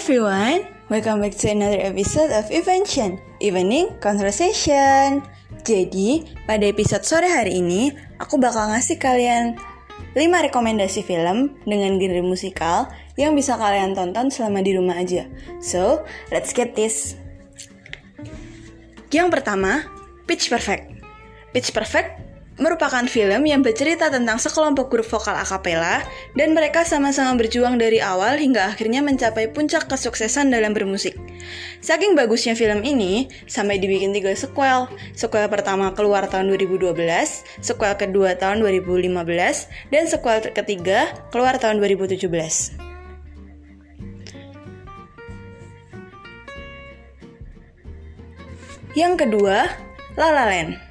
everyone, welcome back to another episode of Invention Evening Conversation. Jadi, pada episode sore hari ini, aku bakal ngasih kalian 5 rekomendasi film dengan genre musikal yang bisa kalian tonton selama di rumah aja. So, let's get this. Yang pertama, Pitch Perfect. Pitch Perfect merupakan film yang bercerita tentang sekelompok grup vokal akapela dan mereka sama-sama berjuang dari awal hingga akhirnya mencapai puncak kesuksesan dalam bermusik. Saking bagusnya film ini, sampai dibikin tiga sequel. Sequel pertama keluar tahun 2012, sequel kedua tahun 2015, dan sequel ketiga keluar tahun 2017. Yang kedua, La La Land.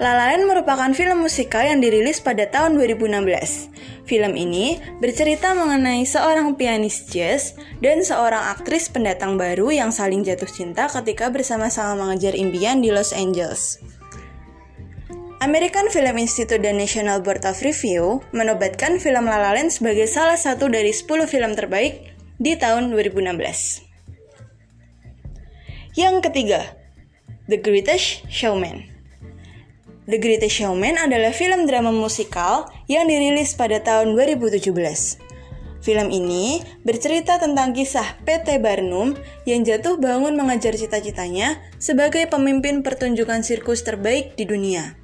La La Land merupakan film musikal yang dirilis pada tahun 2016. Film ini bercerita mengenai seorang pianis jazz dan seorang aktris pendatang baru yang saling jatuh cinta ketika bersama-sama mengejar impian di Los Angeles. American Film Institute dan National Board of Review menobatkan film La La Land sebagai salah satu dari 10 film terbaik di tahun 2016. Yang ketiga, The Greatest Showman. The Greatest Showman adalah film drama musikal yang dirilis pada tahun 2017. Film ini bercerita tentang kisah PT Barnum yang jatuh bangun mengejar cita-citanya sebagai pemimpin pertunjukan sirkus terbaik di dunia.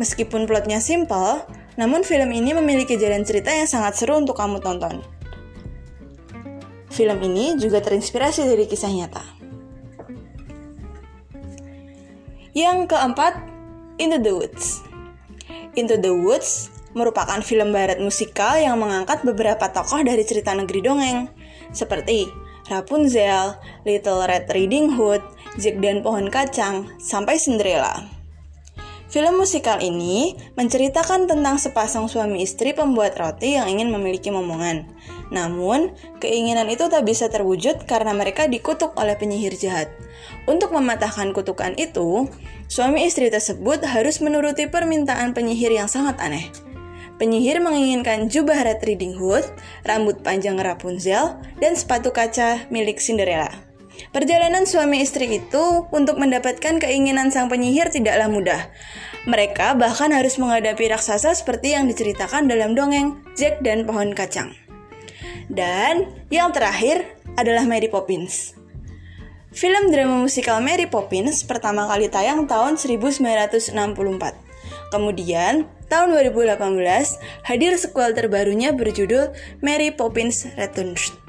Meskipun plotnya simple, namun film ini memiliki jalan cerita yang sangat seru untuk kamu tonton. Film ini juga terinspirasi dari kisah nyata. Yang keempat, Into the Woods. Into the Woods merupakan film barat musikal yang mengangkat beberapa tokoh dari cerita negeri dongeng, seperti Rapunzel, Little Red Riding Hood, Jack dan Pohon Kacang, sampai Cinderella. Film musikal ini menceritakan tentang sepasang suami istri pembuat roti yang ingin memiliki momongan. Namun, keinginan itu tak bisa terwujud karena mereka dikutuk oleh penyihir jahat. Untuk mematahkan kutukan itu, suami istri tersebut harus menuruti permintaan penyihir yang sangat aneh. Penyihir menginginkan jubah Red Riding Hood, rambut panjang Rapunzel, dan sepatu kaca milik Cinderella. Perjalanan suami istri itu untuk mendapatkan keinginan sang penyihir tidaklah mudah. Mereka bahkan harus menghadapi raksasa seperti yang diceritakan dalam dongeng Jack dan Pohon Kacang. Dan yang terakhir adalah Mary Poppins. Film drama musikal Mary Poppins pertama kali tayang tahun 1964. Kemudian, tahun 2018 hadir sequel terbarunya berjudul Mary Poppins Returns.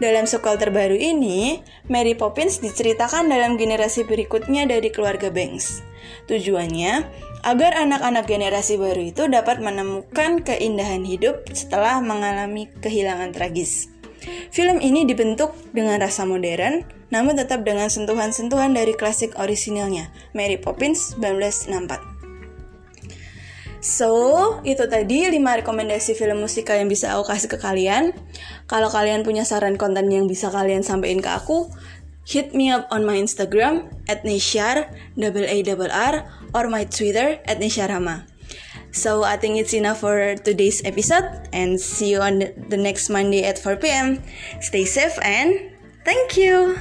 Dalam sequel terbaru ini, Mary Poppins diceritakan dalam generasi berikutnya dari keluarga Banks. Tujuannya agar anak-anak generasi baru itu dapat menemukan keindahan hidup setelah mengalami kehilangan tragis. Film ini dibentuk dengan rasa modern, namun tetap dengan sentuhan-sentuhan dari klasik orisinalnya, Mary Poppins 1964. So, itu tadi 5 rekomendasi film musikal yang bisa aku kasih ke kalian. Kalau kalian punya saran konten yang bisa kalian sampaikan ke aku, hit me up on my Instagram at Nishar, double A double R, or my Twitter at Nisharama. So I think it's enough for today's episode and see you on the next Monday at 4 p.m. Stay safe and thank you.